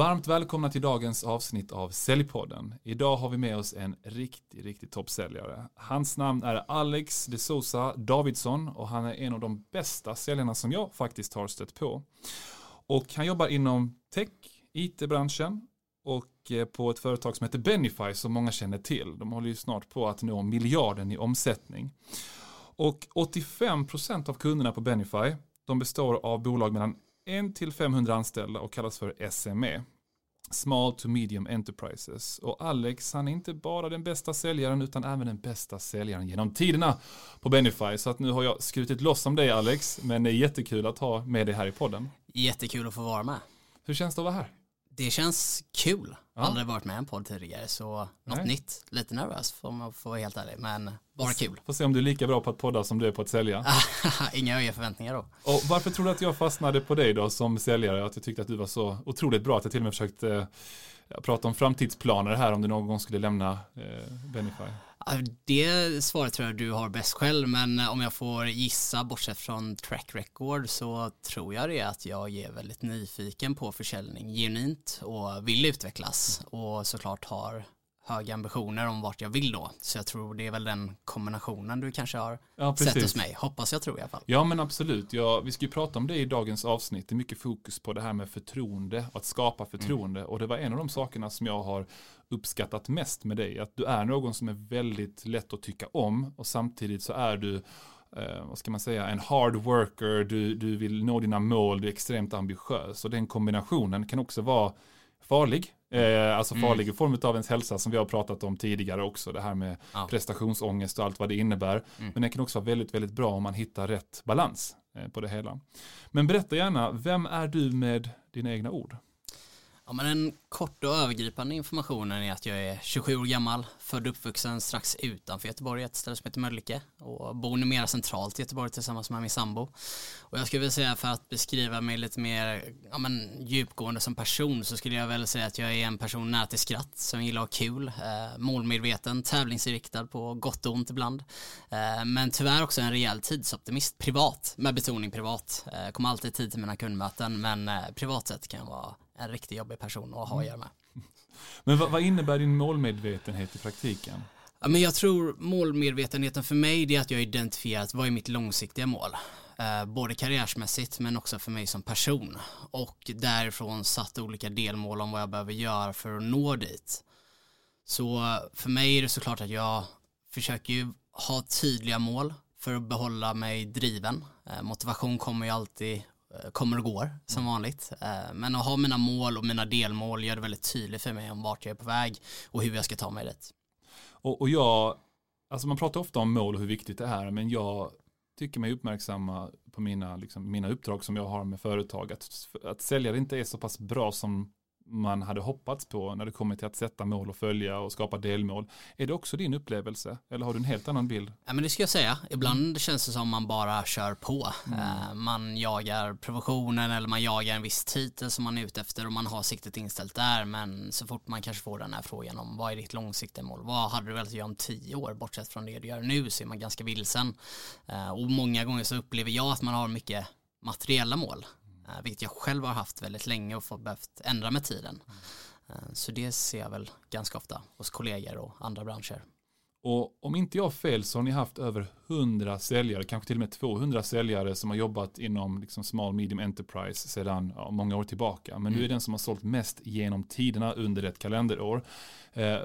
Varmt välkomna till dagens avsnitt av Säljpodden. Idag har vi med oss en riktig, riktig toppsäljare. Hans namn är Alex de Sousa Davidsson och han är en av de bästa säljarna som jag faktiskt har stött på. Och han jobbar inom tech, it-branschen och eh, på ett företag som heter Benify som många känner till. De håller ju snart på att nå miljarden i omsättning. Och 85% av kunderna på Benify de består av bolag mellan 1 till 500 anställda och kallas för SME. Small to medium enterprises. Och Alex, han är inte bara den bästa säljaren utan även den bästa säljaren genom tiderna på Benify. Så att nu har jag skrutit loss om dig Alex, men det är jättekul att ha med dig här i podden. Jättekul att få vara med. Hur känns det att vara här? Det känns kul. Ja. Aldrig varit med i en podd tidigare så något Nej. nytt. Lite nervös får man få vara helt ärlig men bara kul. Får se om du är lika bra på att podda som du är på att sälja. Inga höga förväntningar då. Och varför tror du att jag fastnade på dig då som säljare? Att jag tyckte att du var så otroligt bra att jag till och med försökte eh, prata om framtidsplaner här om du någon gång skulle lämna eh, Benify. Det svaret tror jag du har bäst själv, men om jag får gissa bortsett från track record så tror jag det är att jag är väldigt nyfiken på försäljning genuint och vill utvecklas och såklart har höga ambitioner om vart jag vill då. Så jag tror det är väl den kombinationen du kanske har ja, sett hos mig. Hoppas jag tror i alla fall. Ja men absolut. Ja, vi ska ju prata om det i dagens avsnitt. Det är mycket fokus på det här med förtroende och att skapa förtroende. Mm. Och det var en av de sakerna som jag har uppskattat mest med dig. Att du är någon som är väldigt lätt att tycka om och samtidigt så är du eh, vad ska man säga, en hard worker, du, du vill nå dina mål, du är extremt ambitiös och den kombinationen kan också vara farlig. Eh, alltså mm. farlig i form av ens hälsa som vi har pratat om tidigare också. Det här med ja. prestationsångest och allt vad det innebär. Mm. Men det kan också vara väldigt, väldigt bra om man hittar rätt balans eh, på det hela. Men berätta gärna, vem är du med dina egna ord? Ja, men den korta och övergripande informationen är att jag är 27 år gammal, född och uppvuxen strax utanför Göteborg, ett ställe som heter Mölnlycke och bor numera centralt i Göteborg tillsammans med min sambo. Och jag skulle vilja säga för att beskriva mig lite mer ja, men, djupgående som person så skulle jag väl säga att jag är en person nära till skratt som gillar att ha kul, eh, målmedveten, tävlingsinriktad på gott och ont ibland. Eh, men tyvärr också en rejäl tidsoptimist, privat, med betoning privat. Eh, kommer alltid tid till mina kundmöten men eh, privat sett kan jag vara en riktigt jobbig person att ha att göra med. Men vad, vad innebär din målmedvetenhet i praktiken? Ja, men jag tror målmedvetenheten för mig är att jag har identifierat vad är mitt långsiktiga mål. Eh, både karriärsmässigt men också för mig som person. Och därifrån satt olika delmål om vad jag behöver göra för att nå dit. Så för mig är det såklart att jag försöker ju ha tydliga mål för att behålla mig driven. Eh, motivation kommer ju alltid kommer och går som mm. vanligt. Eh, men att ha mina mål och mina delmål gör det väldigt tydligt för mig om vart jag är på väg och hur jag ska ta mig dit. Och, och jag, alltså man pratar ofta om mål och hur viktigt det är, men jag tycker mig uppmärksamma på mina, liksom, mina uppdrag som jag har med företag, att, att säljare inte är så pass bra som man hade hoppats på när det kommer till att sätta mål och följa och skapa delmål. Är det också din upplevelse eller har du en helt annan bild? Ja men det ska jag säga. Ibland mm. känns det som man bara kör på. Mm. Uh, man jagar provisionen eller man jagar en viss titel som man är ute efter och man har siktet inställt där men så fort man kanske får den här frågan om vad är ditt långsiktiga mål? Vad hade du velat göra om tio år bortsett från det du gör nu så är man ganska vilsen. Uh, och många gånger så upplever jag att man har mycket materiella mål. Eh, vilket jag själv har haft väldigt länge och fått behövt ändra med tiden. Mm. Så det ser jag väl ganska ofta hos kollegor och andra branscher. Och om inte jag har fel så har ni haft över 100 säljare, kanske till och med 200 säljare som har jobbat inom liksom small medium enterprise sedan ja, många år tillbaka. Men mm. du är den som har sålt mest genom tiderna under ett kalenderår. Eh,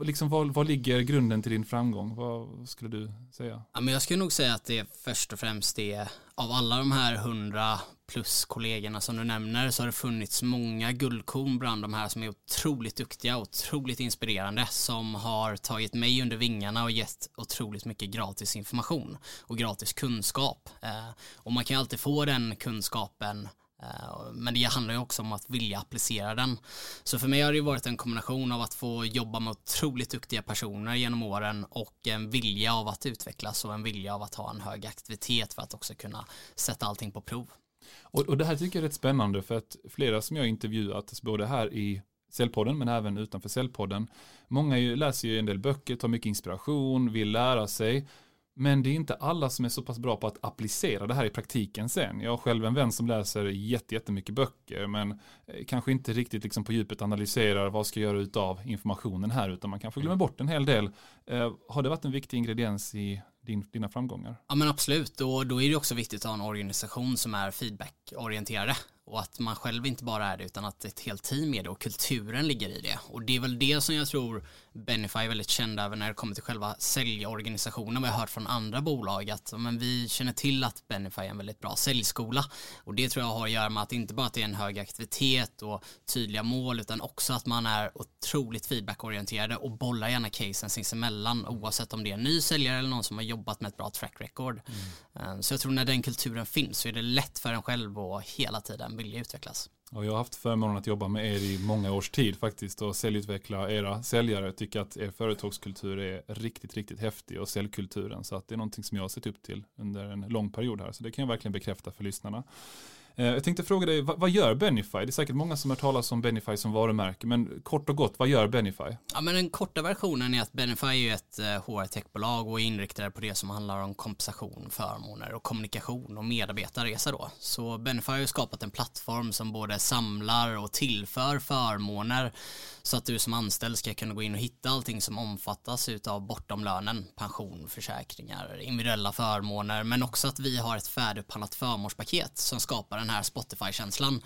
liksom, vad, vad ligger grunden till din framgång? Vad skulle du säga? Ja, men jag skulle nog säga att det först och främst är av alla de här hundra plus kollegorna som du nämner så har det funnits många guldkorn bland de här som är otroligt duktiga och otroligt inspirerande som har tagit mig under vingarna och gett otroligt mycket gratis information och gratis kunskap. Eh, och man kan ju alltid få den kunskapen eh, men det handlar ju också om att vilja applicera den. Så för mig har det varit en kombination av att få jobba med otroligt duktiga personer genom åren och en vilja av att utvecklas och en vilja av att ha en hög aktivitet för att också kunna sätta allting på prov. Och, och det här tycker jag är rätt spännande för att flera som jag intervjuat, alltså både här i cellpodden men även utanför cellpodden. många läser ju en del böcker, tar mycket inspiration, vill lära sig Men det är inte alla som är så pass bra på att applicera det här i praktiken sen. Jag har själv en vän som läser jättemycket böcker men eh, kanske inte riktigt liksom på djupet analyserar vad ska jag göra utav informationen här utan man kanske glömmer bort en hel del. Eh, har det varit en viktig ingrediens i din, dina framgångar? Ja men absolut och då är det också viktigt att ha en organisation som är feedback feedbackorienterade och att man själv inte bara är det utan att ett helt team är det och kulturen ligger i det och det är väl det som jag tror Benify är väldigt kända över när det kommer till själva säljorganisationen vad jag har hört från andra bolag att men vi känner till att Benify är en väldigt bra säljskola och det tror jag har att göra med att inte bara att det är en hög aktivitet och tydliga mål utan också att man är otroligt feedbackorienterade och bollar gärna casen sinsemellan oavsett om det är en ny säljare eller någon som har jobbat med ett bra track record. Mm. Så jag tror när den kulturen finns så är det lätt för en själv och hela tiden vilja utvecklas. Och jag har haft förmånen att jobba med er i många års tid faktiskt och säljutveckla era säljare. Jag Tycker att er företagskultur är riktigt, riktigt häftig och säljkulturen. Så att det är någonting som jag har sett upp till under en lång period här. Så det kan jag verkligen bekräfta för lyssnarna. Eh, jag tänkte fråga dig, vad, gör Benify? Det är säkert många som har talat om Benify som varumärke, men kort och gott, vad gör Benify? Ja, men den korta versionen är att Benify är ett eh, HR-techbolag och är inriktade på det som handlar om kompensation, förmåner och kommunikation och medarbetarresa då. Så Benify har skapat en plattform som både samlar och tillför förmåner så att du som anställd ska kunna gå in och hitta allting som omfattas utav bortom lönen, pension, försäkringar, individuella förmåner, men också att vi har ett färdigupphandlat förmånspaket som skapar den här Spotify-känslan.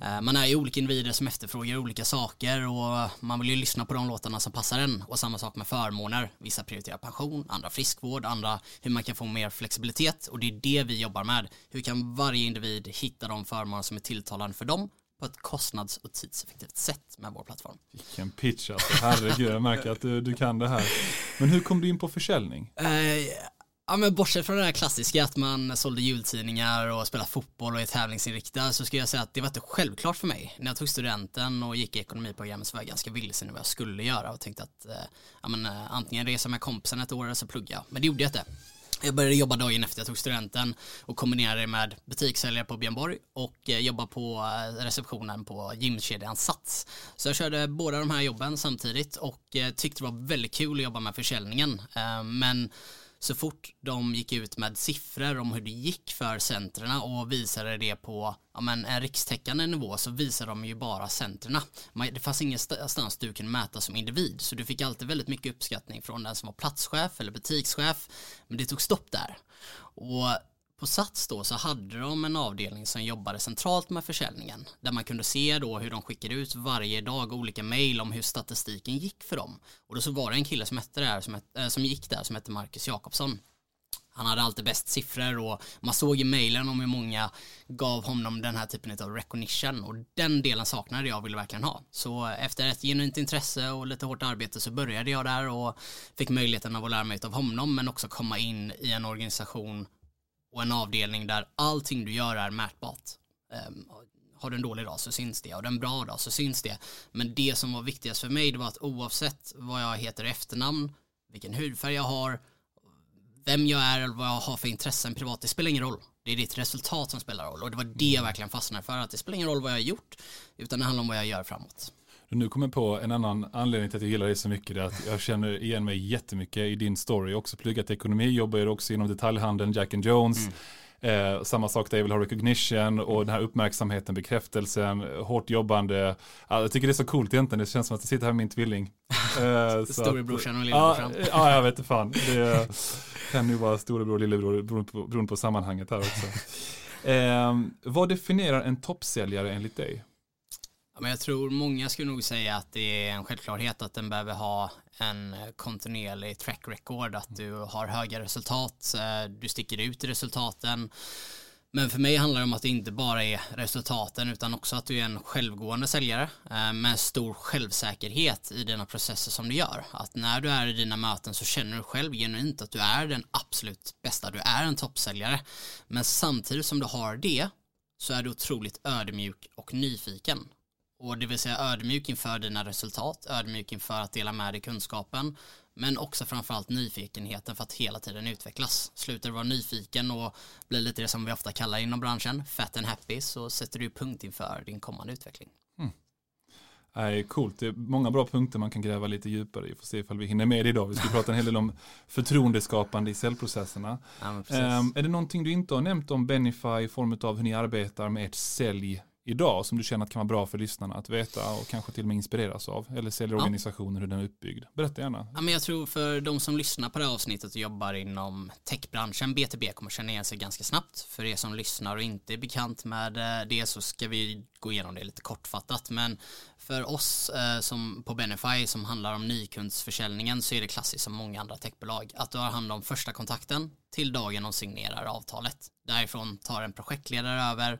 Eh, man är ju olika individer som efterfrågar olika saker och man vill ju lyssna på de låtarna som passar en och samma sak med förmåner. Vissa prioriterar pension, andra friskvård, andra hur man kan få mer flexibilitet och det är det vi jobbar med. Hur kan varje individ hitta de förmåner som är tilltalande för dem på ett kostnads och tidseffektivt sätt med vår plattform. Vilken pitch alltså, herregud, jag märker att du, du kan det här. Men hur kom du in på försäljning? Uh, ja men bortsett från det här klassiska att man sålde jultidningar och spelade fotboll och är tävlingsinriktad så skulle jag säga att det var inte självklart för mig. När jag tog studenten och gick i ekonomiprogrammet så var jag ganska vilsen i vad jag skulle göra och tänkte att eh, ja, men, eh, antingen resa med kompisen ett år eller så plugga. Men det gjorde jag inte. Jag började jobba dagen efter jag tog studenten och kombinerade det med butikssäljare på Björn Borg och eh, jobba på receptionen på gymkedjan Sats. Så jag körde båda de här jobben samtidigt och tyckte det var väldigt kul att jobba med försäljningen. Men så fort de gick ut med siffror om hur det gick för centrerna och visade det på ja, men en rikstäckande nivå så visade de ju bara centrerna. Det fanns ingenstans du kunde mäta som individ så du fick alltid väldigt mycket uppskattning från den som var platschef eller butikschef men det tog stopp där. Och på Sats då så hade de en avdelning som jobbade centralt med försäljningen där man kunde se då hur de skickade ut varje dag olika mejl om hur statistiken gick för dem. Och då så var det en kille som, hette där, som, hette, äh, som gick där som hette Marcus Jakobsson. Han hade alltid bäst siffror och man såg i mejlen om hur många gav honom den här typen av recognition och den delen saknade jag och ville verkligen ha. Så efter ett genuint intresse och lite hårt arbete så började jag där och fick möjligheten av att lära mig av honom men också komma in i en organisation och en avdelning där allting du gör är mätbart. Um, har du en dålig dag så syns det, har du en bra dag så syns det. Men det som var viktigast för mig det var att oavsett vad jag heter i efternamn, vilken hudfärg jag har, vem jag är eller vad jag har för intressen privat, det spelar ingen roll. Det är ditt resultat som spelar roll och det var det jag verkligen fastnade för, att det spelar ingen roll vad jag har gjort, utan det handlar om vad jag gör framåt. Nu kommer jag på en annan anledning till att jag gillar dig så mycket. Det är att jag känner igen mig jättemycket i din story. Jag har också pluggat ekonomi, jobbar också inom detaljhandeln, Jack and Jones. Mm. Eh, samma sak där jag vill ha recognition och den här uppmärksamheten, bekräftelsen, hårt jobbande. Ja, jag tycker det är så coolt egentligen, det känns som att jag sitter här med min tvilling. Eh, Storebrorsan och lillebrorsan. Ja, ja, jag vet inte fan. Det kan ju vara storebror och lillebror beroende på, beroende på sammanhanget här också. Eh, vad definierar en toppsäljare enligt dig? Men jag tror många skulle nog säga att det är en självklarhet att den behöver ha en kontinuerlig track record, att du har höga resultat, du sticker ut i resultaten. Men för mig handlar det om att det inte bara är resultaten utan också att du är en självgående säljare eh, med stor självsäkerhet i dina processer som du gör. Att när du är i dina möten så känner du själv genuint att du är den absolut bästa, du är en toppsäljare. Men samtidigt som du har det så är du otroligt ödmjuk och nyfiken. Och det vill säga ödmjuk inför dina resultat, ödmjuk inför att dela med dig kunskapen, men också framförallt nyfikenheten för att hela tiden utvecklas. Slutar du vara nyfiken och blir lite det som vi ofta kallar inom branschen, fat and happy, så sätter du punkt inför din kommande utveckling. Mm. Nej, coolt. Det är många bra punkter man kan gräva lite djupare i. Får se ifall vi hinner med det idag. Vi ska prata en hel del om förtroendeskapande i säljprocesserna. Ja, Um, är det någonting du inte har nämnt om Benify i form av hur ni arbetar med ert sälj idag som du känner att kan vara bra för lyssnarna att veta och kanske till och med inspireras av? Eller säljorganisationer, hur den är uppbyggd? Berätta gärna. Ja, men jag tror för de som lyssnar på det här avsnittet och jobbar inom techbranschen, BTB kommer känna igen sig ganska snabbt. För er som lyssnar och inte är bekant med eh, det så ska vi gå igenom det lite kortfattat. Men för oss eh, som på Benify som handlar om nykundsförsäljningen så är det klassiskt som många andra techbolag. Att du har hand om första kontakten till dagen de signerar avtalet. Därifrån tar en projektledare över,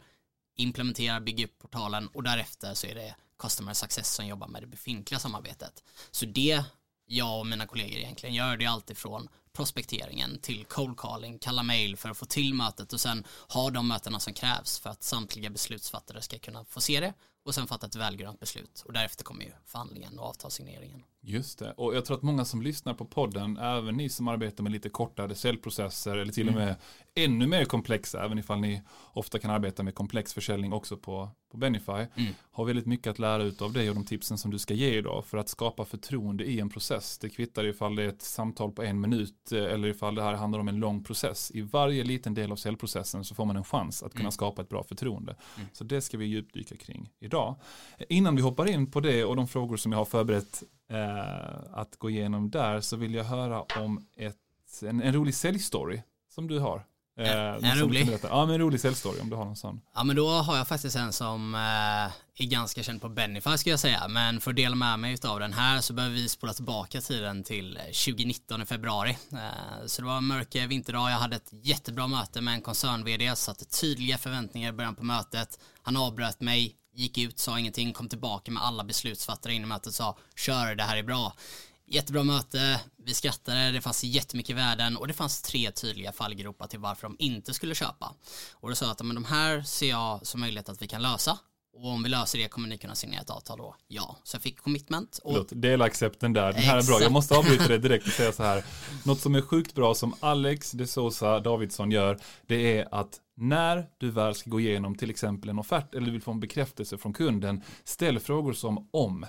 implementerar, bygger upp portalen och därefter så är det Customer Success som jobbar med det befintliga samarbetet. Så det jag och mina kollegor egentligen gör det är alltifrån prospekteringen till cold calling, kalla mail för att få till mötet och sen ha de mötena som krävs för att samtliga beslutsfattare ska kunna få se det och sen fatta ett välgrönt beslut och därefter kommer ju förhandlingen och avtalssigneringen. Just det, och jag tror att många som lyssnar på podden, även ni som arbetar med lite kortare säljprocesser eller till och med ännu mer komplexa, även ifall ni ofta kan arbeta med komplex försäljning också på, på Benify, Mm. har väldigt mycket att lära ut av dig och de tipsen som du ska ge idag för att skapa förtroende i en process. Det kvittar ifall det är ett samtal på en minut eh, eller ifall det här handlar om en lång process. I varje liten del av säljprocessen så får man en chans att kunna Mm. skapa ett bra förtroende. Mm. Så det ska vi djupdyka kring idag. Innan vi hoppar in på det och de frågor som jag har förberett att gå igenom där så vill jag höra om ett, en, en rolig säljstory som du har. Eh, En- rolig? Ja, men en rolig säljstory om du har någon sån. Ja men då har jag faktiskt en som eh, är ganska känd på Benify ska jag säga. Men för att dela med mig av den här så behöver vi spola tillbaka tiden till eh, 2019 i februari. Eh, så det var en mörk vinterdag. Jag hade ett jättebra möte med en koncern-vd. Satte tydliga förväntningar i början på mötet. Han avbröt mig, gick ut, sa ingenting, kom tillbaka med alla beslutsfattare in i mötet och sa kör, det här är bra. Jättebra möte, vi skrattade, det fanns jättemycket värden och det fanns tre tydliga fallgropar till varför de inte skulle köpa. Och då sa jag att men de här ser jag som möjlighet att vi kan lösa. Och om vi löser det kommer ni kunna signera ett avtal då? Ja. Så jag fick commitment. Och, Förlåt, delaccepten där. Den här är bra. Jag måste avbryta det direkt och säga så här. Något som är sjukt bra som Alex de Sosa Davidsson gör, det är att när du väl ska gå igenom till exempel en offert eller du vill få en bekräftelse från kunden, ställ frågor som om.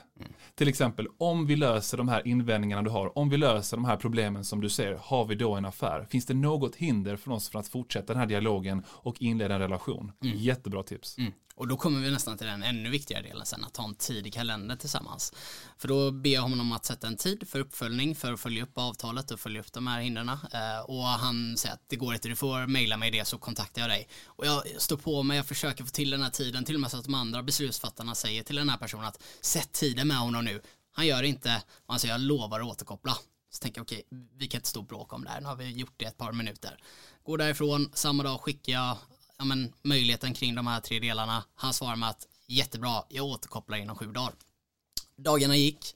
Till exempel, om vi löser de här invändningarna du har, om vi löser de här problemen som du ser, har vi då en affär? Finns det något hinder för oss för att fortsätta den här dialogen och inleda en relation? Jättebra tips. Mm. Och då kommer vi nästan till den ännu viktigare delen sen, att ha en tid i kalendern tillsammans. För då ber jag honom att sätta en tid för uppföljning, för att följa upp avtalet och följa upp de här hindren. Eh, och han säger att det går inte, du får mejla mig det så kontaktar jag dig. Och jag står på mig, jag försöker få till den här tiden, till och med så att de andra beslutsfattarna säger till den här personen att sätt tiden med honom nu. Han gör det inte, och han säger jag lovar att återkoppla. Så tänker jag okej, vi kan inte stå och bråka om det här, nu har vi gjort det ett par minuter. Går därifrån, samma dag skickar jag ja, men, möjligheten kring de här tre delarna. Han svarar med att jättebra, jag återkopplar inom sju dagar. Dagarna gick,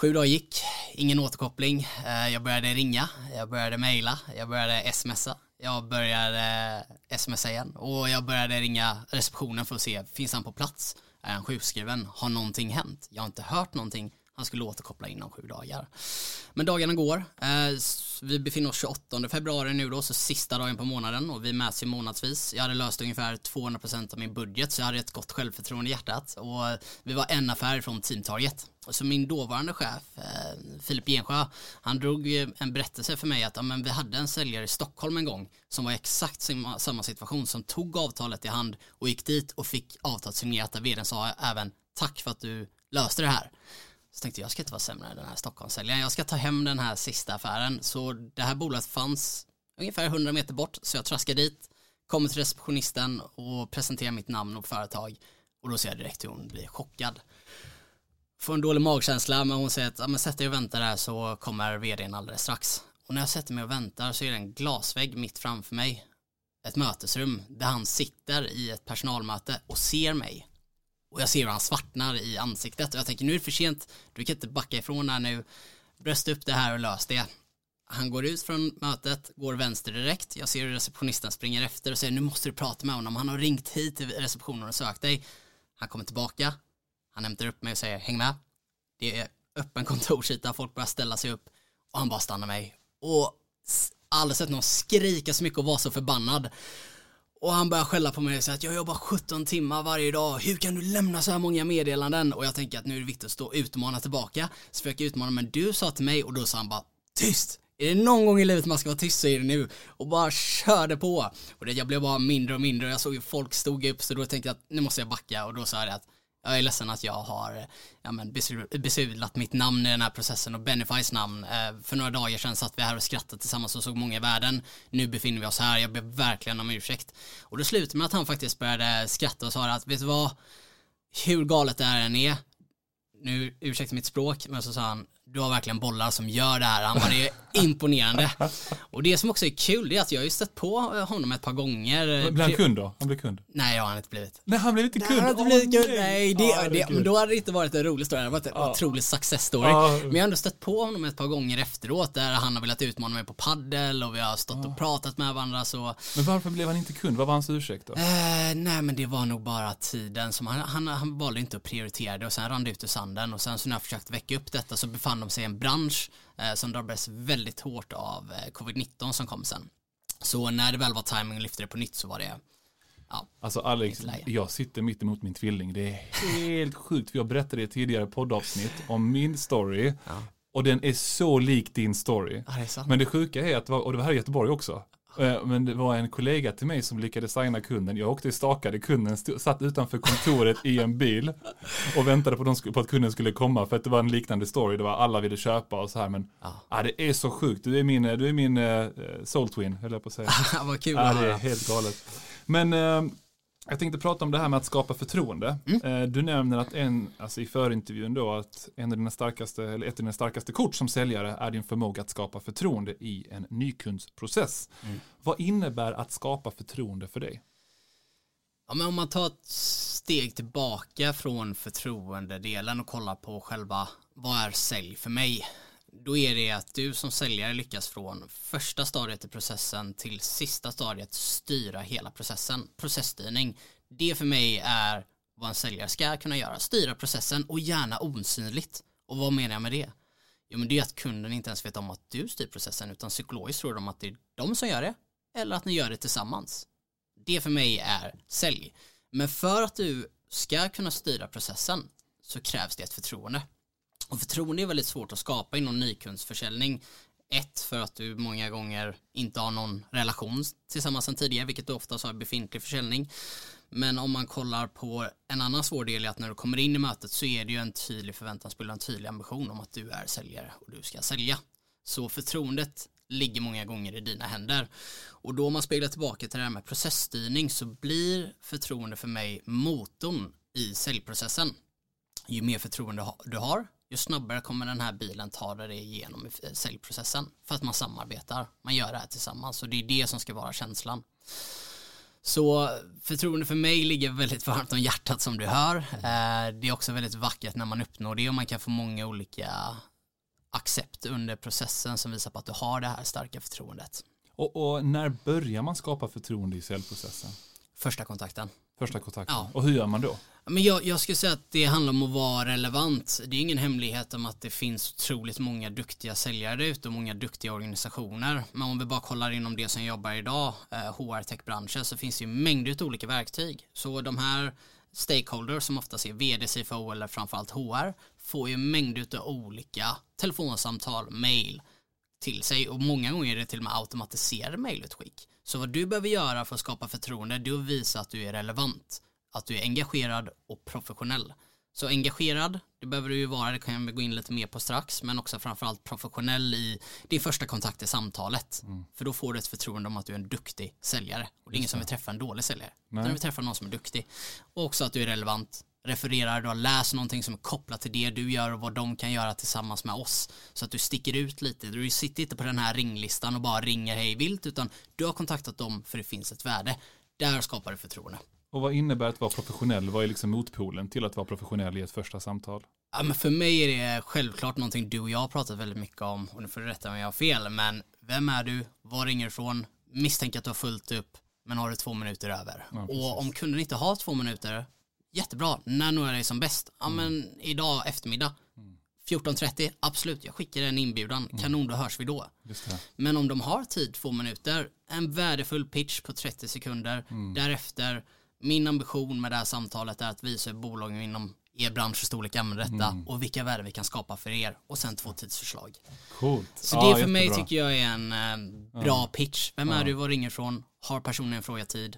sju dagar gick, ingen återkoppling. Eh, jag började ringa, jag började mejla, jag började smsa, jag började eh, smsa igen och jag började ringa receptionen för att se, finns han på plats? Är han sjukskriven? Har någonting hänt? Jag har inte hört någonting. Han skulle återkoppla inom sju dagar. Men dagarna går. Eh, vi befinner oss 28 februari nu då, så sista dagen på månaden och vi mäts ju månadsvis. Jag hade löst ungefär 200% av min budget så jag hade ett gott självförtroende i hjärtat och vi var en affär från Team Target. Så min dåvarande chef, eh, Filip Gensjö, han drog en berättelse för mig att ja, men vi hade en säljare i Stockholm en gång som var i exakt samma, samma situation som tog avtalet i hand och gick dit och fick avtalet signerat där vdn sa även tack för att du löste det här. Så tänkte jag, jag ska inte vara sämre än den här Stockholmssäljaren. Jag ska ta hem den här sista affären. Så det här bolaget fanns ungefär 100 meter bort. Så jag traskar dit, kommer till receptionisten och presenterar mitt namn och företag. Och då ser jag direkt hur hon blir chockad. Får en dålig magkänsla, men hon säger att ja, men sätt dig och vänta där så kommer vdn alldeles strax. Och när jag sätter mig och väntar så är det en glasvägg mitt framför mig. Ett mötesrum där han sitter i ett personalmöte och ser mig. Och jag ser hur han svartnar i ansiktet och jag tänker nu är det för sent, du kan inte backa ifrån här nu. brösta upp det här och lös det. Han går ut från mötet, går vänster direkt. Jag ser hur receptionisten springer efter och säger nu måste du prata med honom. Han har ringt hit till receptionen och sökt dig. Han kommer tillbaka. Han hämtar upp mig och säger häng med. Det är öppen kontorsyta, folk börjar ställa sig upp och han bara stannar mig. Och aldrig sett någon skrika så mycket och vara så förbannad. Och han börjar skälla på mig och säga att jag jobbar 17 timmar varje dag, hur kan du lämna så här många meddelanden? Och jag tänker att nu är det viktigt att stå och utmana tillbaka. Så försöker jag utmana, men du sa till mig och då sa han bara tyst! Är det någon gång i livet man ska vara tyst så är det nu. Och bara körde på. Och det, jag blev bara mindre och mindre och jag såg hur folk stod upp så då tänkte jag att nu måste jag backa och då sa jag det att jag är ledsen att jag har ja, men besudlat mitt namn i den här processen och Benifys namn. Eh, för några dagar sedan satt vi här och skrattade tillsammans och såg många i världen. Nu befinner vi oss här, jag ber verkligen om ursäkt. Och då slutade med att han faktiskt började skratta och sa att vet du vad, hur galet det här än är, nu ursäkta mitt språk, men så sa han, du har verkligen bollar som gör det här. Han var det imponerande. Och det som också är kul det är att jag har ju stött på honom ett par gånger. Blev han kund då? Han blev kund? Nej, det har han inte blivit. Nej, han blev inte kund? Nej, han inte blivit kund. Nej, det, ah, det, men då hade det inte varit en rolig story. Det hade varit en ah. otrolig success story. Ah. Men jag har ändå stött på honom ett par gånger efteråt där han har velat utmana mig på paddel och vi har stått och pratat med varandra så. Men varför blev han inte kund? Vad var hans ursäkt då? Eh, nej, men det var nog bara tiden som han, han, han valde inte att prioritera det och sen rann det ut i sanden och sen så när jag försökte väcka upp detta så befann de sig i en bransch eh, som drabbades väldigt hårt av eh, covid-19 som kom sen. Så när det väl var timing att lyfta det på nytt så var det Ja, alltså Alex, jag sitter mitt emot min tvilling. Det är helt sjukt. För jag berättade i ett tidigare poddavsnitt om min story. Ja. Och den är så lik din story. Ja, det Men det sjuka är att, och det var här i Göteborg också. Eh, men det var en kollega till mig som lyckades signa kunden. Jag åkte och stakade kunden, stod, satt utanför kontoret i en bil och väntade på, de, på, att kunden skulle komma för att det var en liknande story. Det var alla ville köpa och så här men ja. ah, det är så sjukt. Du är min, du är min uh, soul twin höll jag på att säga. Vad kul. Ah, det är helt galet. Men uh, jag tänkte prata om det här med att skapa förtroende. Mm. Eh, du nämner att en, alltså i förintervjun då, att en av dina starkaste, eller ett av dina starkaste kort som säljare är din förmåga att skapa förtroende i en nykundsprocess. Mm. Vad innebär att skapa förtroende för dig? Ja, men om man tar ett steg tillbaka från förtroendedelen och kollar på själva vad är sälj för mig? Då är det att du som säljare lyckas från första stadiet i processen till sista stadiet styra hela processen. Processstyrning, det för mig är vad en säljare ska kunna göra. Styra processen och gärna osynligt. Och vad menar jag med det? Jo men det är att kunden inte ens vet om att du styr processen utan psykologiskt tror de att det är de som gör det eller att ni gör det tillsammans. Det för mig är sälj. Men för att du ska kunna styra processen så krävs det ett förtroende. Och förtroende är väldigt svårt att skapa inom nykundsförsäljning. Ett, för att du många gånger inte har någon relation tillsammans sedan tidigare, vilket du oftast har befintlig försäljning. Men om man kollar på en annan svår del är att när du kommer in i mötet så är det ju en tydlig förväntansbild och en tydlig ambition om att du är säljare och du ska sälja. Så förtroendet ligger många gånger i dina händer. Och då om man speglar tillbaka till det här med processstyrning så blir förtroende för mig motorn i säljprocessen. Ju mer förtroende du har, ju snabbare kommer den här bilen ta dig igenom i säljprocessen. För att man samarbetar, man gör det här tillsammans och det är det som ska vara känslan. Så förtroende för mig ligger väldigt varmt om hjärtat som du hör. Eh, det är också väldigt vackert när man uppnår det och man kan få många olika accept under processen som visar på att du har det här starka förtroendet. Och, och när börjar man skapa förtroende i säljprocessen? Första kontakten. Första kontakten. Ja. Och hur gör man då? Men jag, jag skulle säga att det handlar om att vara relevant. Det är ingen hemlighet om att det finns otroligt många duktiga säljare ute och många duktiga organisationer. Men om vi bara kollar inom det som jobbar idag, eh, HR-techbranschen, så finns det ju mängder av olika verktyg. Så de här stakeholders som ofta är vd, CFO eller framförallt HR får ju mängder av olika telefonsamtal, mail till sig och många gånger är det till och med automatiserade mailutskick. Så vad du behöver göra för att skapa förtroende, det är att visa att du är relevant, att du är engagerad och professionell. Så engagerad, det behöver du ju vara, det kan jag gå in lite mer på strax, men också framförallt professionell i det första kontakt i samtalet. Mm. För då får du ett förtroende om att du är en duktig säljare. Och det är ingen som vill träffa en dålig säljare. Nej. Utan vill träffa någon som är duktig. Och också att du är relevant, refererar, du har läst någonting som är kopplat till det du gör och vad de kan göra tillsammans med oss. Så att du sticker ut lite. Du sitter inte på den här ringlistan och bara ringer hej vilt utan du har kontaktat dem för det finns ett värde. Där skapar du förtroende. Och vad innebär att vara professionell? Vad är liksom motpolen till att vara professionell i ett första samtal? Ja, men för mig är det självklart någonting du och jag har pratat väldigt mycket om och nu får du rätta om jag har fel men vem är du? Var ringer du ifrån? Misstänker att du har fullt upp men har du två minuter över? Ja, och om kunden inte har två minuter jättebra, när når jag dig som bäst? Ja mm. men idag eftermiddag. Mm. 14.30, absolut, jag skickar en inbjudan, kanon, då hörs vi då. Men om de har tid, två minuter, en värdefull pitch på 30 sekunder, därefter, min ambition med det här samtalet är att visa hur bolagen inom er bransch och storlek använder detta och vilka värden vi kan skapa för er och sen två tidsförslag. Coolt. Så det för mig jättebra. tycker jag är en eh, bra pitch. Vem är du, var ringer ifrån, har personen en fråga tid,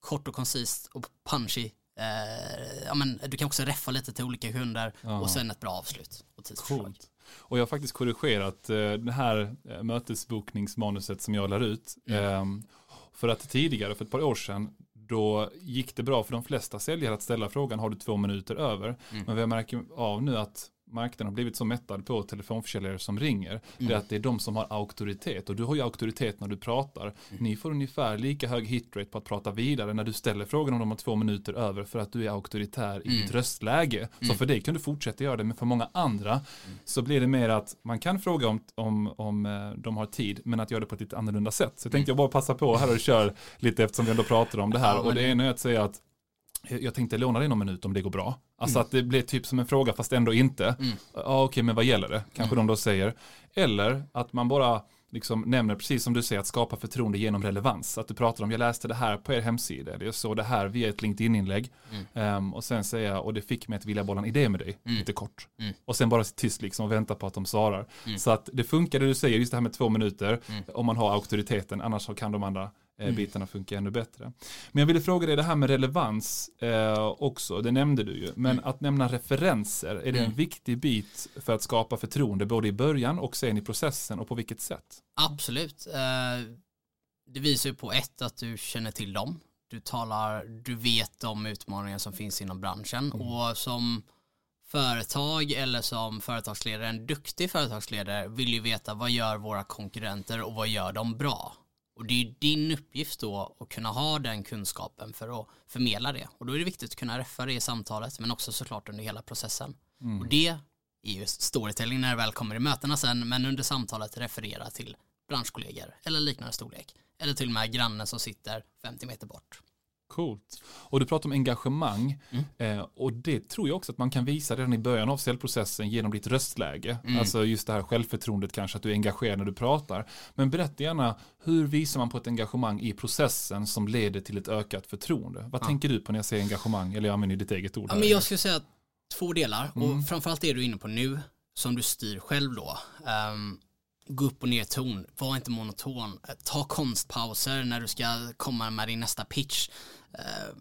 kort och koncist och punchy. Eh, ja, men, du kan också reffa lite till olika kunder och sen ett bra avslut och tidsförslag. Coolt. Och jag har faktiskt korrigerat eh, det här eh, mötesbokningsmanuset som jag lär ut. Eh, för att tidigare, för ett par år sedan, då gick det bra för de flesta säljare att ställa frågan har du två minuter över. Men vad jag märker av nu att marknaden har blivit så mättad på telefonförsäljare som ringer. Det är att det är de som har auktoritet och du har ju auktoritet när du pratar. Ni får ungefär lika hög hitrate på att prata vidare när du ställer frågan om de har två minuter över för att du är auktoritär i ditt röstläge. Så för dig kan du fortsätta göra det men för många andra så blir det mer att man kan fråga om, om, om eh, de har tid men att göra det på ett lite annorlunda sätt. Så jag tänkte jag bara passa på här och kör lite eftersom vi ändå pratar om det här och det- ena är att säga att jag tänkte låna dig någon minut om det går bra. Alltså att det blir typ som en fråga fast ändå inte. Ja okej men vad gäller det? Kanske de då säger. Eller att man bara liksom nämner precis som du säger att skapa förtroende genom relevans. Att du pratar om jag läste det här på er hemsida eller jag såg det här via ett LinkedIn-inlägg. Ehm, och sen säga och det fick mig att vilja bolla en idé med dig lite kort. Och sen bara tyst liksom och vänta på att de svarar. Så att det funkar det du säger, just det här med två minuter om man har auktoriteten annars kan de andra eh, bitarna funka ännu bättre. Men jag ville fråga dig det här med relevans eh, också, det nämnde du ju. Men att nämna referenser, är det en viktig bit för att skapa förtroende både i början och sen i processen och på vilket sätt? Absolut. Eh, Det visar ju på ett att du känner till dem. Du talar, du vet de utmaningar som finns inom branschen och som företag eller som företagsledare, en duktig företagsledare vill ju veta vad gör våra konkurrenter och vad gör de bra. Och det är din uppgift då att kunna ha den kunskapen för att förmedla det. Och då är det viktigt att kunna reffa det i samtalet men också såklart under hela processen. Och det är ju storytelling när det väl kommer i mötena sen men under samtalet referera till branschkollegor eller liknande storlek. Eller till och med grannen som sitter 50 meter bort. Coolt. Och du pratar om engagemang. Mm. Eh, och det tror jag också att man kan visa redan i början av säljprocessen genom ditt röstläge. Alltså just det här självförtroendet kanske, att du är engagerad när du pratar. Men berätta gärna, hur visar man på ett engagemang i processen som leder till ett ökat förtroende? Vad tänker du på när jag säger engagemang? Eller jag använder ditt eget ord. Ja, men jag skulle säga två delar och framförallt det du är inne på nu som du styr själv då. Ehm, gå upp och ner ton, var inte monoton, ta konstpauser när du ska komma med din nästa pitch. Eh,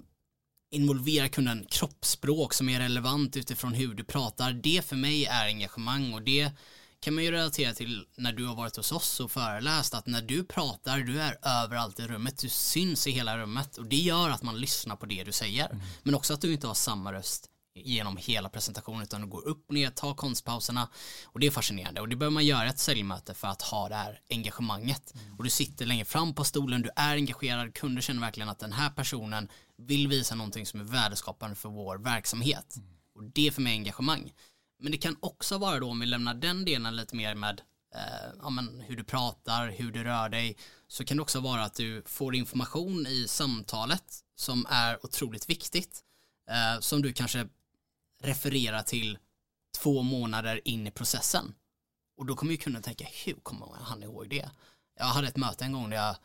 involvera kunden kroppsspråk som är relevant utifrån hur du pratar. Det för mig är engagemang och det kan man ju relatera till när du har varit hos oss och föreläst att när du pratar, du är överallt i rummet, du syns i hela rummet och det gör att man lyssnar på det du säger. Men också att du inte har samma röst genom hela presentationen utan du går upp och ner, tar konstpauserna. Och det är fascinerande. Och det behöver man göra i ett säljmöte för att ha det här engagemanget. Och du sitter längre fram på stolen, du är engagerad, kunder känner verkligen att den här personen vill visa någonting som är värdeskapande för vår verksamhet. Och det är för mig engagemang. Men det kan också vara då om vi lämnar den delen lite mer med eh, ja, men hur du pratar, hur du rör dig så kan det också vara att du får information i samtalet som är otroligt viktigt eh, som du kanske referera till två månader in i processen. Och då kommer ju kunden tänka, hur kommer han ihåg det? Jag hade ett möte en gång där jag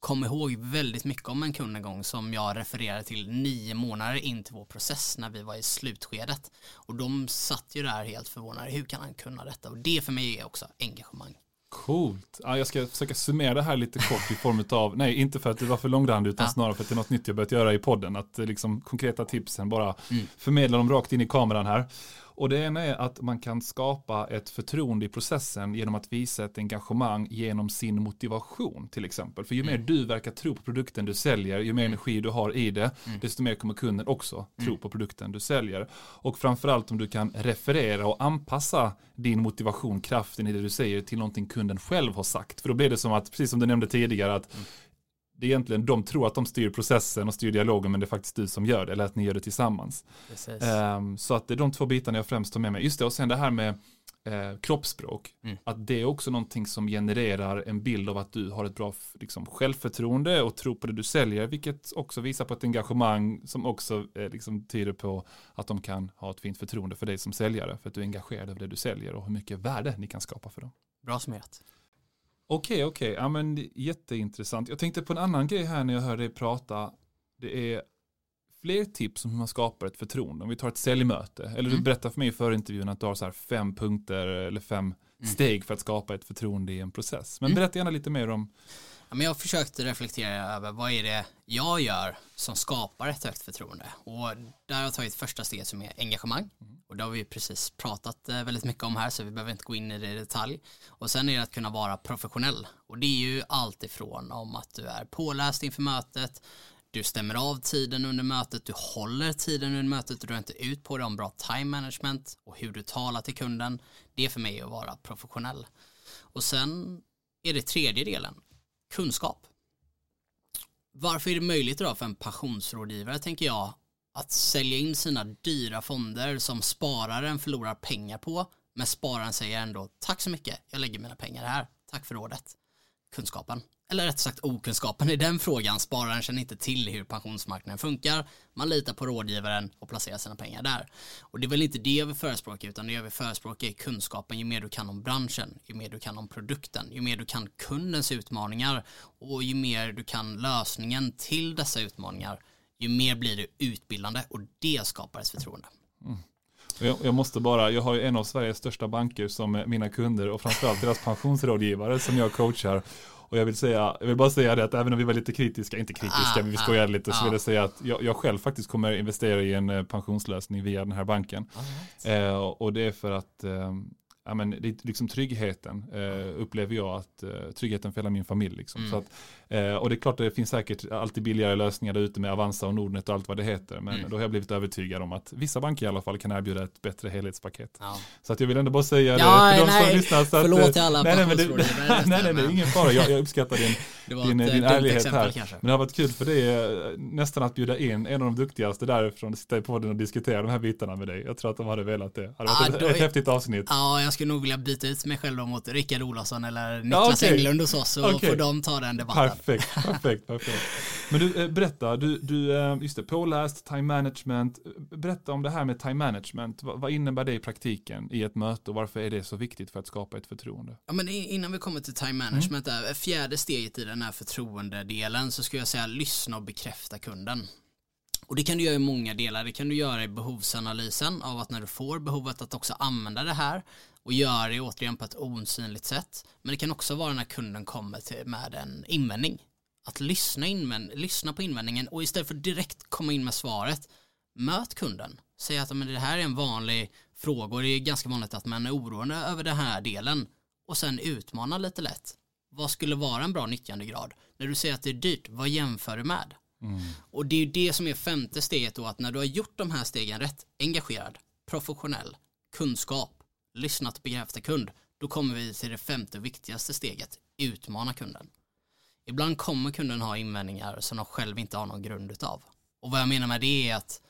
kom ihåg väldigt mycket om en kund en gång som jag refererade till nio månader in till vår process när vi var i slutskedet. Och de satt ju där helt förvånade, hur kan han kunna detta? Och det för mig är också engagemang. Coolt. Ja, jag ska försöka summera det här lite kort i form av, nej inte för att det var för långrandig utan Ja. snarare för att det är något nytt jag börjat göra i podden. Att eh, liksom konkreta tipsen bara Mm. förmedla dem rakt in i kameran här. Och det ena är att man kan skapa ett förtroende i processen genom att visa ett engagemang genom sin motivation till exempel. För ju mer du verkar tro på produkten du säljer, ju mer energi du har i det, desto mer kommer kunden också tro på produkten du säljer. Och framförallt om du kan referera och anpassa din motivation, kraften i det du säger till någonting kunden själv har sagt. För då blir det som att, precis som du nämnde tidigare, att det är egentligen, de tror att de styr processen och styr dialogen men det är faktiskt du som gör det, eller att ni gör det tillsammans. Ehm, så att det är de två bitarna jag främst tar med mig. Just det, och sen det här med eh, kroppsspråk. Mm. Att det är också någonting som genererar en bild av att du har ett bra liksom, självförtroende och tror på det du säljer, vilket också visar på ett engagemang som också eh, liksom, tyder på att de kan ha ett fint förtroende för dig som säljare, för att du är engagerad över det du säljer och hur mycket värde ni kan skapa för dem. Bra summerat. Okej, okej, ja men jätteintressant. Jag tänkte på en annan grej här när jag hör dig prata. Det är fler tips om hur man skapar ett förtroende. Om vi tar ett säljmöte, eller du Mm. berättar för mig före intervjun att du har så här fem punkter eller fem steg för att skapa ett förtroende i en process. Men Mm. berätta gärna lite mer om, Ja, men jag försökte reflektera över vad är det jag gör som skapar ett högt förtroende. Och där har jag tagit första steget som är engagemang. Och det har vi precis pratat eh, väldigt mycket om här så vi behöver inte gå in i det i detalj. Och sen är det att kunna vara professionell. Och det är ju allt ifrån om att du är påläst inför mötet, du stämmer av tiden under mötet, du håller tiden under mötet, du drar inte ut på det om bra time management och hur du talar till kunden. Det är för mig att vara professionell. Och sen är det tredje delen, kunskap. Varför är det möjligt då för en pensionsrådgivare, tänker jag, att sälja in sina dyra fonder som spararen förlorar pengar på, men spararen säger ändå tack så mycket, jag lägger mina pengar här, tack för rådet. Kunskapen, eller rätt sagt okunskapen. I den frågan, spararen känner inte till hur pensionsmarknaden funkar, man litar på rådgivaren och placerar sina pengar där. Och det är väl inte det vi förespråkar, utan det vi förespråkar är kunskapen, ju mer du kan om branschen, ju mer du kan om produkten, ju mer du kan kundens utmaningar och ju mer du kan lösningen till dessa utmaningar, ju mer blir det utbildande och det skapar ett förtroende. Mm jag, jag måste bara, jag har ju en av Sveriges största banker som mina kunder och framförallt deras pensionsrådgivare som jag coachar. Och jag vill säga, jag vill bara säga det att även om vi var lite kritiska, inte kritiska, Ah, men vi ah, skojade lite, så ah. vill jag säga att jag, jag själv faktiskt kommer investera i en eh, pensionslösning via den här banken. Eh, och det är för att eh, ja, men det är liksom tryggheten eh, upplever jag att eh, tryggheten för hela min familj. Liksom. Mm. Så att, eh, och det är klart att det finns säkert alltid billigare lösningar där ute med Avanza och Nordnet och allt vad det heter. Men Mm. då har jag blivit övertygad om att vissa banker i alla fall kan erbjuda ett bättre helhetspaket. Ja. Så att jag vill ändå bara säga Ja, det för de nej, som lyssnar. Så att, förlåt eh, till alla nej, nej, men det, nej, nej, nej, men- ingen fara. Jag, jag uppskattar din, Det var din, ett eh, din dumt ärlighet exempel här. kanske. Men det har varit kul för det är nästan att bjuda in en av de duktigaste därifrån och sitta i podden och diskutera de här bitarna med dig. Jag tror att de hade velat det. Det hade varit Ah, ett, då ett häftigt avsnitt. Ja, jag skulle nog vilja byta ut mig själv mot Rickard Olofsson eller Niklas okej. Englund hos oss så Okej. får de ta den debatten. Perfekt, perfekt, perfekt. Men du, eh, berätta, du, du, eh, just det, påläst, time management. Berätta om det här med time management. Vad, innebär det i praktiken i ett möte och varför är det så viktigt för att skapa ett förtroende? Ja, men innan vi kommer till time management, där, fjärde steget i den den här förtroendedelen så skulle jag säga lyssna och bekräfta kunden. Och det kan du göra i många delar. Det kan du göra i behovsanalysen av att när du får behovet att också använda det här och göra det återigen på ett osynligt sätt. Men det kan också vara när kunden kommer till, med en invändning. Att lyssna, invänd, lyssna på invändningen och istället för direkt komma in med svaret, möt kunden. Säg att men det här är en vanlig fråga och det är ganska vanligt att man är oroande över den här delen och sen utmana lite lätt. Vad skulle vara en bra nyttjandegrad? När du säger att det är dyrt, vad jämför du med? Och det är ju det som är femte steget då, att när du har gjort de här stegen rätt, engagerad, professionell, kunskap, lyssnat och bekräfta kund, då kommer vi till det femte viktigaste steget, utmana kunden. Ibland kommer kunden ha invändningar som de själv inte har någon grund utav. Och vad jag menar med det är att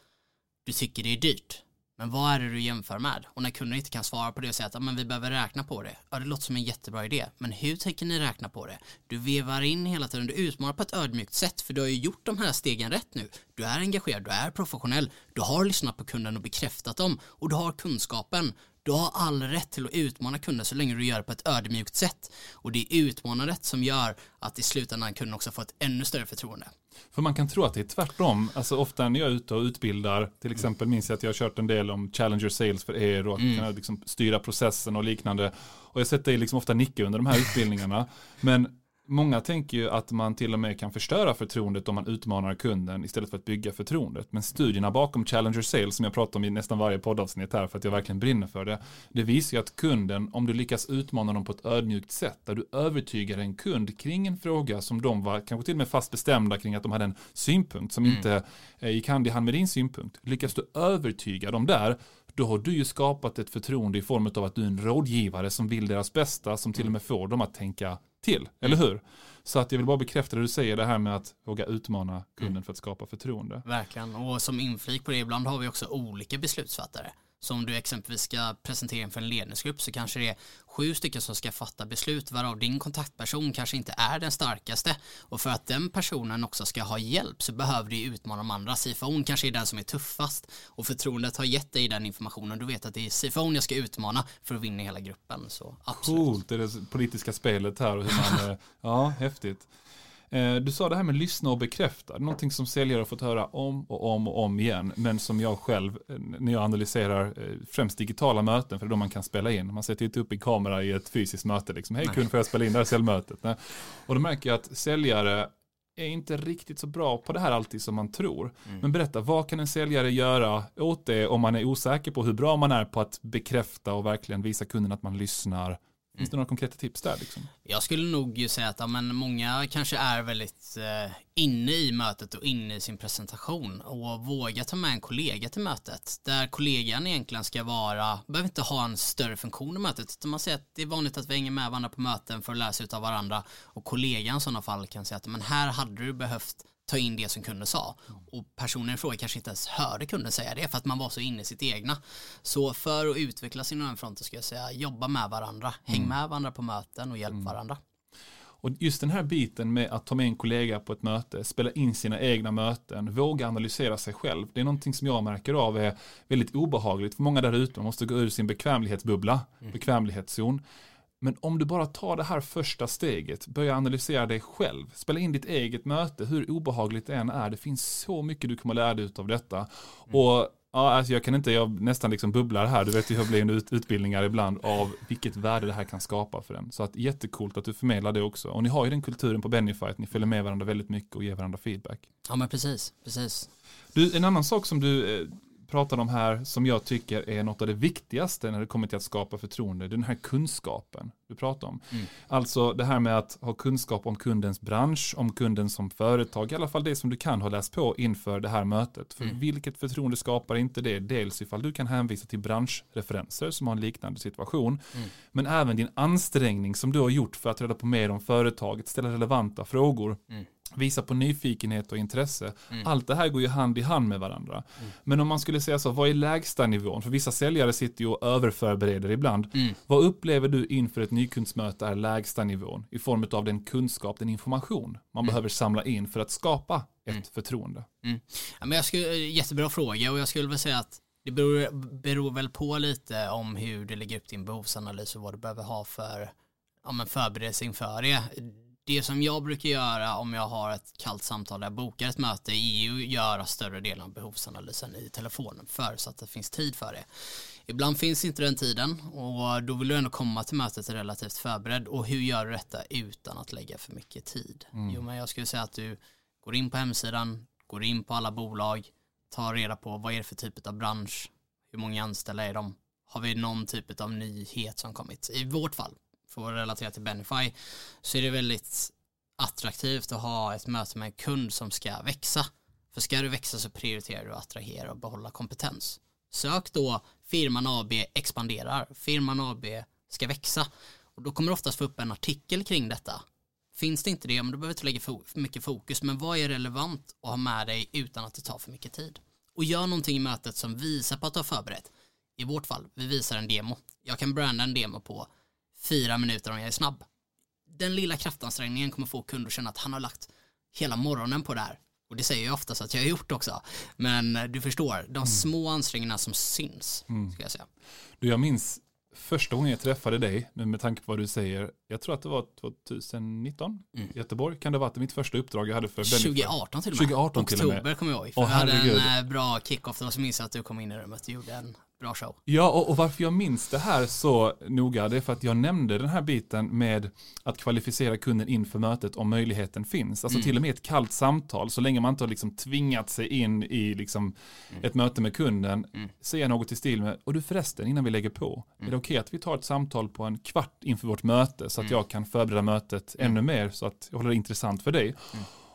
du tycker det är dyrt. Men vad är det du jämför med? Och när kunden inte kan svara på det och säga att men vi behöver räkna på det. Ja, det låter som en jättebra idé. Men hur tänker ni räkna på det? Du vevar in hela tiden, du utmanar på ett ödmjukt sätt för du har ju gjort de här stegen rätt nu. Du är engagerad, du är professionell, du har lyssnat på kunden och bekräftat dem och du har kunskapen. Du har all rätt till att utmana kunden så länge du gör det på ett ödmjukt sätt. Och det är utmanandet som gör att i slutändan kunden också får ett ännu större förtroende. För man kan tro att det är tvärtom. Alltså ofta när jag är ute och utbildar, till exempel minns jag att jag har kört en del om Challenger Sales för er och att kunna liksom styra processen och liknande. Och jag har sett dig liksom ofta nicka under de här utbildningarna. Men många tänker ju att man till och med kan förstöra förtroendet om man utmanar kunden istället för att bygga förtroendet. Men studierna bakom Challenger Sales som jag pratar om i nästan varje poddavsnitt här för att jag verkligen brinner för det. Det visar ju att kunden, om du lyckas utmana dem på ett ödmjukt sätt, där du övertygar en kund kring en fråga som de var kanske till och med fast bestämda kring att de hade en synpunkt som inte eh, gick hand i hand med din synpunkt. Lyckas du övertyga dem där, då har du ju skapat ett förtroende i form av att du är en rådgivare som vill deras bästa, som till och med får dem att tänka till, eller hur? Så att jag vill bara bekräfta det du säger, det här med att våga utmana kunden för att skapa förtroende. Verkligen, och som inflik på det, ibland har vi också olika beslutsfattare. Så om du exempelvis ska presentera inför en ledningsgrupp så kanske det är sju stycken som ska fatta beslut varav din kontaktperson kanske inte är den starkaste. Och för att den personen också ska ha hjälp så behöver du utmana de andra. CFO'n kanske är den som är tuffast och förtroendet har gett dig den informationen. Du vet att det är CFO'n jag ska utmana för att vinna hela gruppen. Så absolut. Coolt, det är det politiska spelet här och hur man, eh, ja, häftigt. Eh, du sa det här med lyssna och bekräfta, någonting som säljare har fått höra om och om och om igen, men som jag själv, eh, när jag analyserar eh, främst digitala möten, för det är då man kan spela in, man sätter inte upp en kamera i ett fysiskt möte, liksom, hej kund får jag spela in det här säljmötet. Och då märker jag att säljare är inte riktigt så bra på det här alltid som man tror. Mm. Men berätta, vad kan en säljare göra åt det om man är osäker på hur bra man är på att bekräfta och verkligen visa kunden att man lyssnar Finns det några konkreta tips där? Liksom? Jag skulle nog säga att ja, men många kanske är väldigt eh, inne i mötet och inne i sin presentation och våga ta med en kollega till mötet där kollegan egentligen ska vara, behöver inte ha en större funktion i mötet utan man säger att det är vanligt att vi hänger med varandra på möten för att lära sig av varandra och kollegan i sådana fall kan säga att men här hade du behövt ta in det som kunden sa. Och personen i fråga kanske inte ens hörde kunden säga det för att man var så inne i sitt egna. Så för att utvecklas inom den fronten ska jag säga jobba med varandra, häng mm. med varandra på möten och hjälp mm. varandra. Och just den här biten med att ta med en kollega på ett möte, spela in sina egna möten, våga analysera sig själv. Det är någonting som jag märker av är väldigt obehagligt för många där ute. Man måste gå ur sin bekvämlighetsbubbla, mm. bekvämlighetszon. Men om du bara tar det här första steget, börja analysera dig själv, spela in ditt eget möte, hur obehagligt det än är, det finns så mycket du kommer lära dig av detta. Mm. Och ja, alltså jag kan inte, jag nästan liksom bubblar här, du vet hur blir ut, utbildningar ibland av vilket värde det här kan skapa för den. Så att jättekult att du förmedlar det också. Och ni har ju den kulturen på Benify, att ni följer med varandra väldigt mycket och ger varandra feedback. Ja men precis, precis. Du, en annan sak som du pratade om här som jag tycker är något av det viktigaste när det kommer till att skapa förtroende. Den här kunskapen du pratar om. Mm. Alltså det här med att ha kunskap om kundens bransch, om kunden som företag, i alla fall det som du kan ha läst på inför det här mötet. För mm. vilket förtroende skapar inte det? Dels ifall du kan hänvisa till branschreferenser som har en liknande situation, mm. men även din ansträngning som du har gjort för att reda på mer om företaget, ställa relevanta frågor. Mm visa på nyfikenhet och intresse. Mm. Allt det här går ju hand i hand med varandra. Mm. Men om man skulle säga så, vad är lägsta nivån? För vissa säljare sitter ju och överförbereder ibland. Mm. Vad upplever du inför ett nykundsmöte är lägsta nivån? I form av den kunskap, den information man mm. behöver samla in för att skapa ett mm. förtroende. Mm. Ja, men jag skulle, jättebra fråga och jag skulle väl säga att det beror, beror väl på lite om hur du lägger upp din behovsanalys och vad du behöver ha för ja, men förberedelse inför det det som jag brukar göra om jag har ett kallt samtal där jag bokar ett möte är ju att göra större delen av behovsanalysen i telefonen för så att det finns tid för det. Ibland finns inte den tiden och då vill du ändå komma till mötet relativt förberedd och hur gör du detta utan att lägga för mycket tid? Mm. Jo men jag skulle säga att du går in på hemsidan, går in på alla bolag, tar reda på vad är det för typ av bransch, hur många anställda är de, har vi någon typ av nyhet som kommit? I vårt fall för att relatera till Benify, så är det väldigt attraktivt att ha ett möte med en kund som ska växa. För ska du växa så prioriterar du att attrahera och behålla kompetens. Sök då firman AB expanderar, firman AB ska växa. Och då kommer du oftast få upp en artikel kring detta. Finns det inte det, men då behöver du inte lägga för mycket fokus. Men vad är relevant att ha med dig utan att det tar för mycket tid? Och gör någonting i mötet som visar på att du har förberett. I vårt fall, vi visar en demo. Jag kan branda en demo på fyra minuter om jag är snabb. Den lilla kraftansträngningen kommer få kunden att känna att han har lagt hela morgonen på det här. Och det säger jag oftast att jag har gjort också. Men du förstår, de mm. små ansträngningarna som syns, mm. ska jag säga. Du, jag minns första gången jag träffade dig, nu med tanke på vad du säger, jag tror att det var 2019 mm. i Göteborg, kan det ha varit mitt första uppdrag jag hade för 2018 till och med. 2018 till och med. Oktober kommer jag ihåg, för oh, jag hade en eh, bra kickoff, då så minns jag att du kom in i rummet och gjorde en bra show. Ja, och, och, varför jag minns det här så noga, det är för att jag nämnde den här biten med att kvalificera kunden inför mötet om möjligheten finns. Alltså mm. till och med ett kallt samtal, så länge man inte har liksom tvingat sig in i liksom mm. ett möte med kunden, mm. säga något i stil med, och du förresten, innan vi lägger på, är det mm. okej okay att vi tar ett samtal på en kvart inför vårt möte så att mm. jag kan förbereda mötet mm. ännu mer så att jag håller det intressant för dig.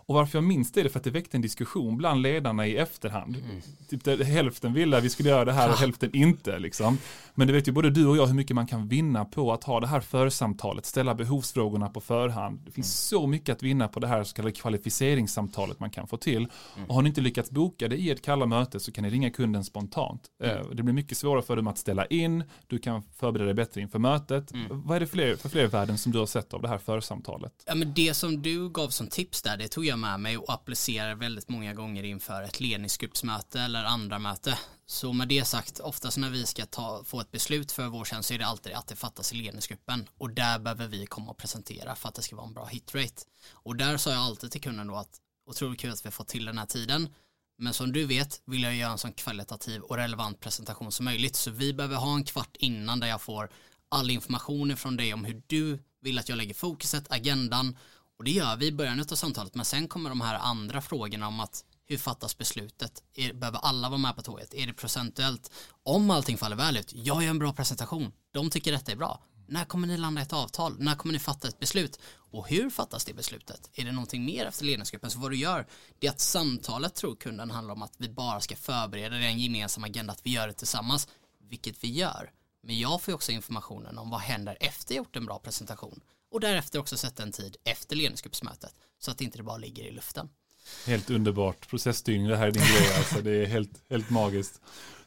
Och varför jag minns det är för att det väckte en diskussion bland ledarna i efterhand. Mm. Typ där hälften ville att vi skulle göra det här och hälften inte. Liksom. Men det vet ju både du och jag hur mycket man kan vinna på att ha det här församtalet, ställa behovsfrågorna på förhand. Det finns mm. så mycket att vinna på det här så kallade kvalificeringssamtalet man kan få till. Mm. Och har ni inte lyckats boka det i ett kalla möte så kan ni ringa kunden spontant. Mm. Eh, det blir mycket svårare för dem att ställa in, du kan förbereda dig bättre inför mötet. Mm. Vad är det för fler, för fler värden som du har sett av det här församtalet? Ja, men det som du gav som tips där, det tog jag med mig och applicerar väldigt många gånger inför ett ledningsgruppsmöte eller andra möte. Så med det sagt, oftast när vi ska ta, få ett beslut för vår tjänst så är det alltid att det fattas i ledningsgruppen och där behöver vi komma och presentera för att det ska vara en bra hitrate. Och där sa jag alltid till kunden då att otroligt kul att vi har fått till den här tiden men som du vet vill jag göra en så kvalitativ och relevant presentation som möjligt så vi behöver ha en kvart innan där jag får all information från dig om hur du vill att jag lägger fokuset, agendan och det gör vi i början av samtalet men sen kommer de här andra frågorna om att hur fattas beslutet? Är, behöver alla vara med på tåget? Är det procentuellt? Om allting faller väl ut, jag gör en bra presentation. De tycker detta är bra. När kommer ni landa ett avtal? När kommer ni fatta ett beslut? Och hur fattas det beslutet? Är det någonting mer efter ledningsgruppen? Så vad du gör, det är att samtalet tror kunden handlar om att vi bara ska förbereda det en gemensam agenda, att vi gör det tillsammans, vilket vi gör. Men jag får ju också informationen om vad händer efter jag gjort en bra presentation och därefter också sätta en tid efter ledningsgruppsmötet så att det inte bara ligger i luften. Helt underbart. Processstyrning, det här är din grej. Alltså, det är helt, helt magiskt.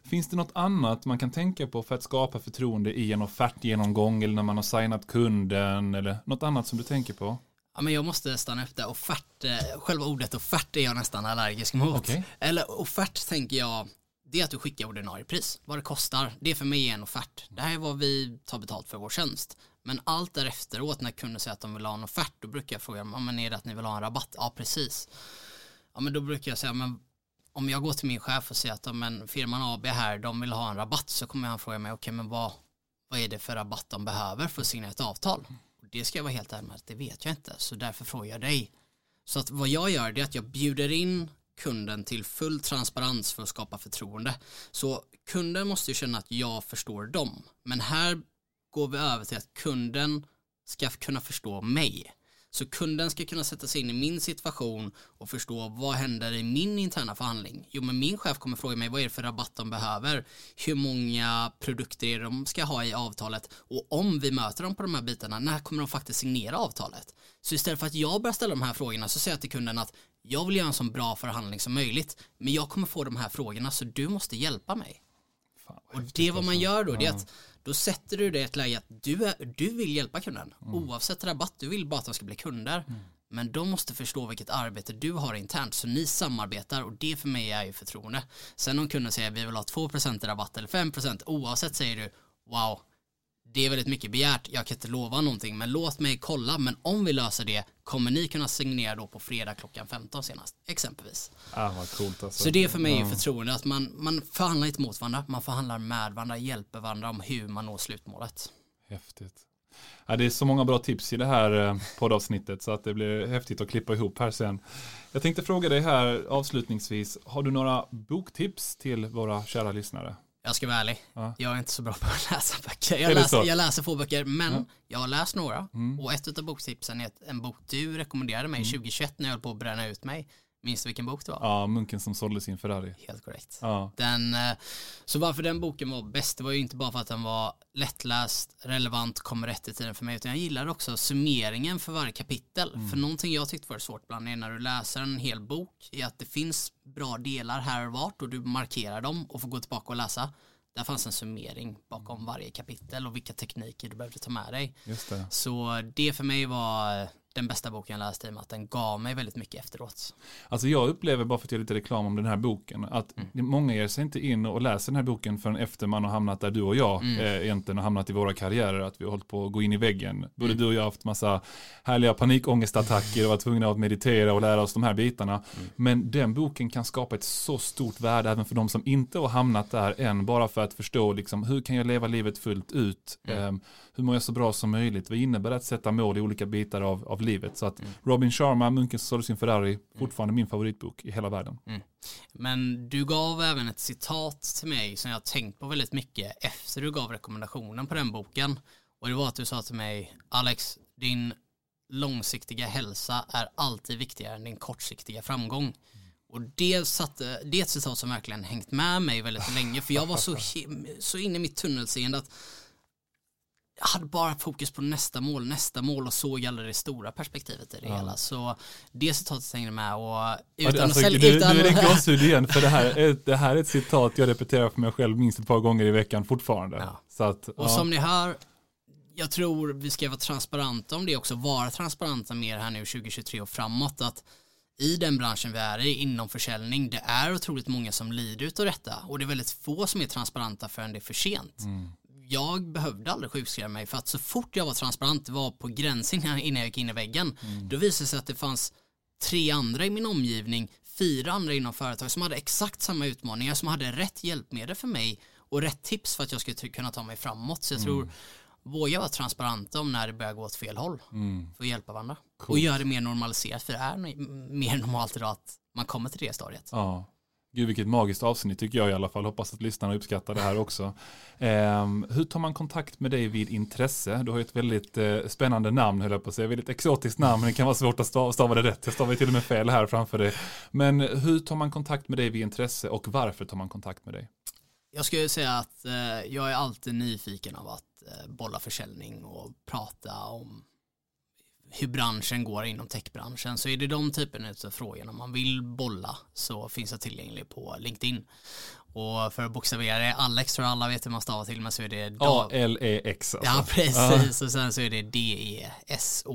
Finns det något annat man kan tänka på för att skapa förtroende i en offertgenomgång eller när man har signat kunden eller något annat som du tänker på? Ja, men jag måste stanna efter. Offert, eh, själva ordet offert är jag nästan allergisk mot. Okay. Eller offert tänker jag, det är att du skickar ordinarie pris. Vad det kostar, det är för mig en offert. Det här är vad vi tar betalt för vår tjänst. Men allt därefteråt när kunden säger att de vill ha en offert, då brukar jag fråga, men är det att ni vill ha en rabatt? Ja, precis. Ja, men då brukar jag säga, men om jag går till min chef och säger att men, firman AB här, de vill ha en rabatt så kommer han fråga mig, okej okay, men vad, vad är det för rabatt de behöver för att signera ett avtal? Och det ska jag vara helt ärlig med, det vet jag inte, så därför frågar jag dig. Så att vad jag gör det är att jag bjuder in kunden till full transparens för att skapa förtroende. Så kunden måste ju känna att jag förstår dem. Men här går vi över till att kunden ska kunna förstå mig. Så kunden ska kunna sätta sig in i min situation och förstå vad händer i min interna förhandling. Jo, men min chef kommer fråga mig vad är det för rabatt de behöver? Hur många produkter är det de ska ha i avtalet? Och om vi möter dem på de här bitarna, när kommer de faktiskt signera avtalet? Så istället för att jag börjar ställa de här frågorna så säger jag till kunden att jag vill göra en så bra förhandling som möjligt, men jag kommer få de här frågorna så du måste hjälpa mig. Fan, och det vad man alltså. gör då, det är att då sätter du det i ett läge att du, är, du vill hjälpa kunden. Mm. Oavsett rabatt, du vill bara att de ska bli kunder. Mm. Men de måste förstå vilket arbete du har internt så ni samarbetar och det för mig är ju förtroende. Sen om kunden säger vi vill ha 2% rabatt eller 5% oavsett säger du wow det är väldigt mycket begärt, jag kan inte lova någonting, men låt mig kolla, men om vi löser det, kommer ni kunna signera då på fredag klockan 15 senast, exempelvis. Ah, vad coolt alltså. Så det för mig är förtroende, att man, man förhandlar inte mot varandra, man förhandlar med varandra, hjälper varandra om hur man når slutmålet. Häftigt. Ja, det är så många bra tips i det här eh, poddavsnittet så att det blir häftigt att klippa ihop här sen. Jag tänkte fråga dig här avslutningsvis, har du några boktips till våra kära lyssnare? Jag ska vara ärlig, ja. jag är inte så bra på att läsa böcker. Jag, läser, jag läser få böcker, men ja. jag har läst några. Mm. Och ett av boktipsen är en bok du rekommenderade mig mm. 2021 när jag höll på att bränna ut mig. Minns du vilken bok det var? Ja, Munken som sålde sin Ferrari. Helt korrekt. Ja. Den, eh, så varför den boken var bäst, det var ju inte bara för att den var lättläst, relevant, kom rätt i tiden för mig, utan jag gillade också summeringen för varje kapitel. Mm. För någonting jag tyckte var svårt ibland är när du läser en hel bok, är att det finns bra delar här och vart och du markerar dem och får gå tillbaka och läsa. Där fanns en summering bakom varje kapitel och vilka tekniker du behövde ta med dig. Det. Så det för mig var den bästa boken jag läste i och med att den gav mig väldigt mycket efteråt. Alltså jag upplever, bara för att göra lite reklam om den här boken, att mm. många ger sig inte in och läser den här boken förrän efter man har hamnat där du och jag mm. eh, egentligen har hamnat i våra karriärer, att vi har hållit på att gå in i väggen. Både mm. du och jag har haft massa härliga panikångestattacker och varit tvungna att meditera och lära oss de här bitarna. Mm. Men den boken kan skapa ett så stort värde även för de som inte har hamnat där än, bara för att förstå liksom, hur kan jag leva livet fullt ut? Eh, hur mår jag så bra som möjligt? Vad innebär det att sätta mål i olika bitar av, av livet? Så att mm. Robin Sharma, Munken som sålde sin Ferrari, mm. fortfarande min favoritbok i hela världen. Mm. Men du gav även ett citat till mig som jag tänkt på väldigt mycket efter du gav rekommendationen på den boken. Och det var att du sa till mig, Alex, din långsiktiga hälsa är alltid viktigare än din kortsiktiga framgång. Och det, satte, det är ett citat som verkligen hängt med mig väldigt länge för jag var så, så inne i mitt tunnelseende att jag hade bara fokus på nästa mål, nästa mål och såg aldrig det stora perspektivet i det ja. hela. Så det citatet hängde med och utan alltså, att sälja, utan... Nu är det gåshud igen för det här, är, det här är ett citat jag repeterar för mig själv minst ett par gånger i veckan fortfarande. Ja. Så att, och som ni hör, jag tror vi ska vara transparenta om det också, vara transparenta mer här nu 2023 och framåt. Att i den branschen vi är i, inom försäljning, det är otroligt många som lider av detta och det är väldigt få som är transparenta förrän det är för sent. Mm. Jag behövde aldrig sjukskriva mig för att så fort jag var transparent, var på gränsen innan jag gick in i väggen, mm. då visade det sig att det fanns tre andra i min omgivning, fyra andra inom företag som hade exakt samma utmaningar, som hade rätt hjälpmedel för mig och rätt tips för att jag skulle kunna ta mig framåt. Så jag mm. tror våga vara transparenta om när det börjar gå åt fel håll mm. för att hjälpa varandra. Coolt. Och göra det mer normaliserat för det är mer normalt idag att man kommer till det stadiet. Ja. Gud vilket magiskt avsnitt tycker jag i alla fall. Hoppas att lyssnarna uppskattar det här också. Eh, hur tar man kontakt med dig vid intresse? Du har ju ett väldigt eh, spännande namn höll jag på att säga. Väldigt exotiskt namn men det kan vara svårt att stava, stava det rätt. Jag stavar till och med fel här framför dig. Men hur tar man kontakt med dig vid intresse och varför tar man kontakt med dig? Jag skulle säga att eh, jag är alltid nyfiken av att Eh, bolla försäljning och prata om hur branschen går inom techbranschen så är det de typerna av frågorna man vill bolla så finns jag tillgänglig på LinkedIn. Och för att bokstavera det, Alex tror alla vet hur man stavar till men så är det A-L-E-X alltså. Ja precis och sen så är det D-E-S-O-U-Z-A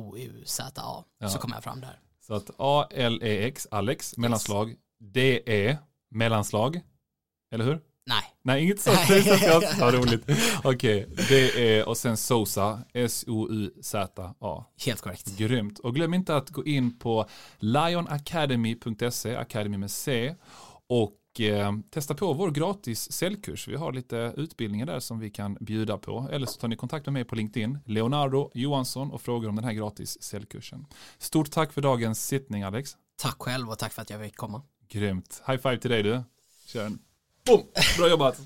ja. så kommer jag fram där. Så att A-L-E-X, Alex, mellanslag, D-E, mellanslag, eller hur? Nej. Inget sånt. ja, roligt. Okej, okay. det är, och sen Sosa, S-O-U-Z-A. Helt korrekt. Grymt. Och glöm inte att gå in på lionacademy.se, academy med C, och eh, testa på vår gratis säljkurs. Vi har lite utbildningar där som vi kan bjuda på. Eller så tar ni kontakt med mig på LinkedIn, Leonardo Johansson, och frågar om den här gratis säljkursen. Stort tack för dagens sittning, Alex. Tack själv och tack för att jag fick komma. Grymt. High five till dig du. Kör en Boom! Bra jobbat!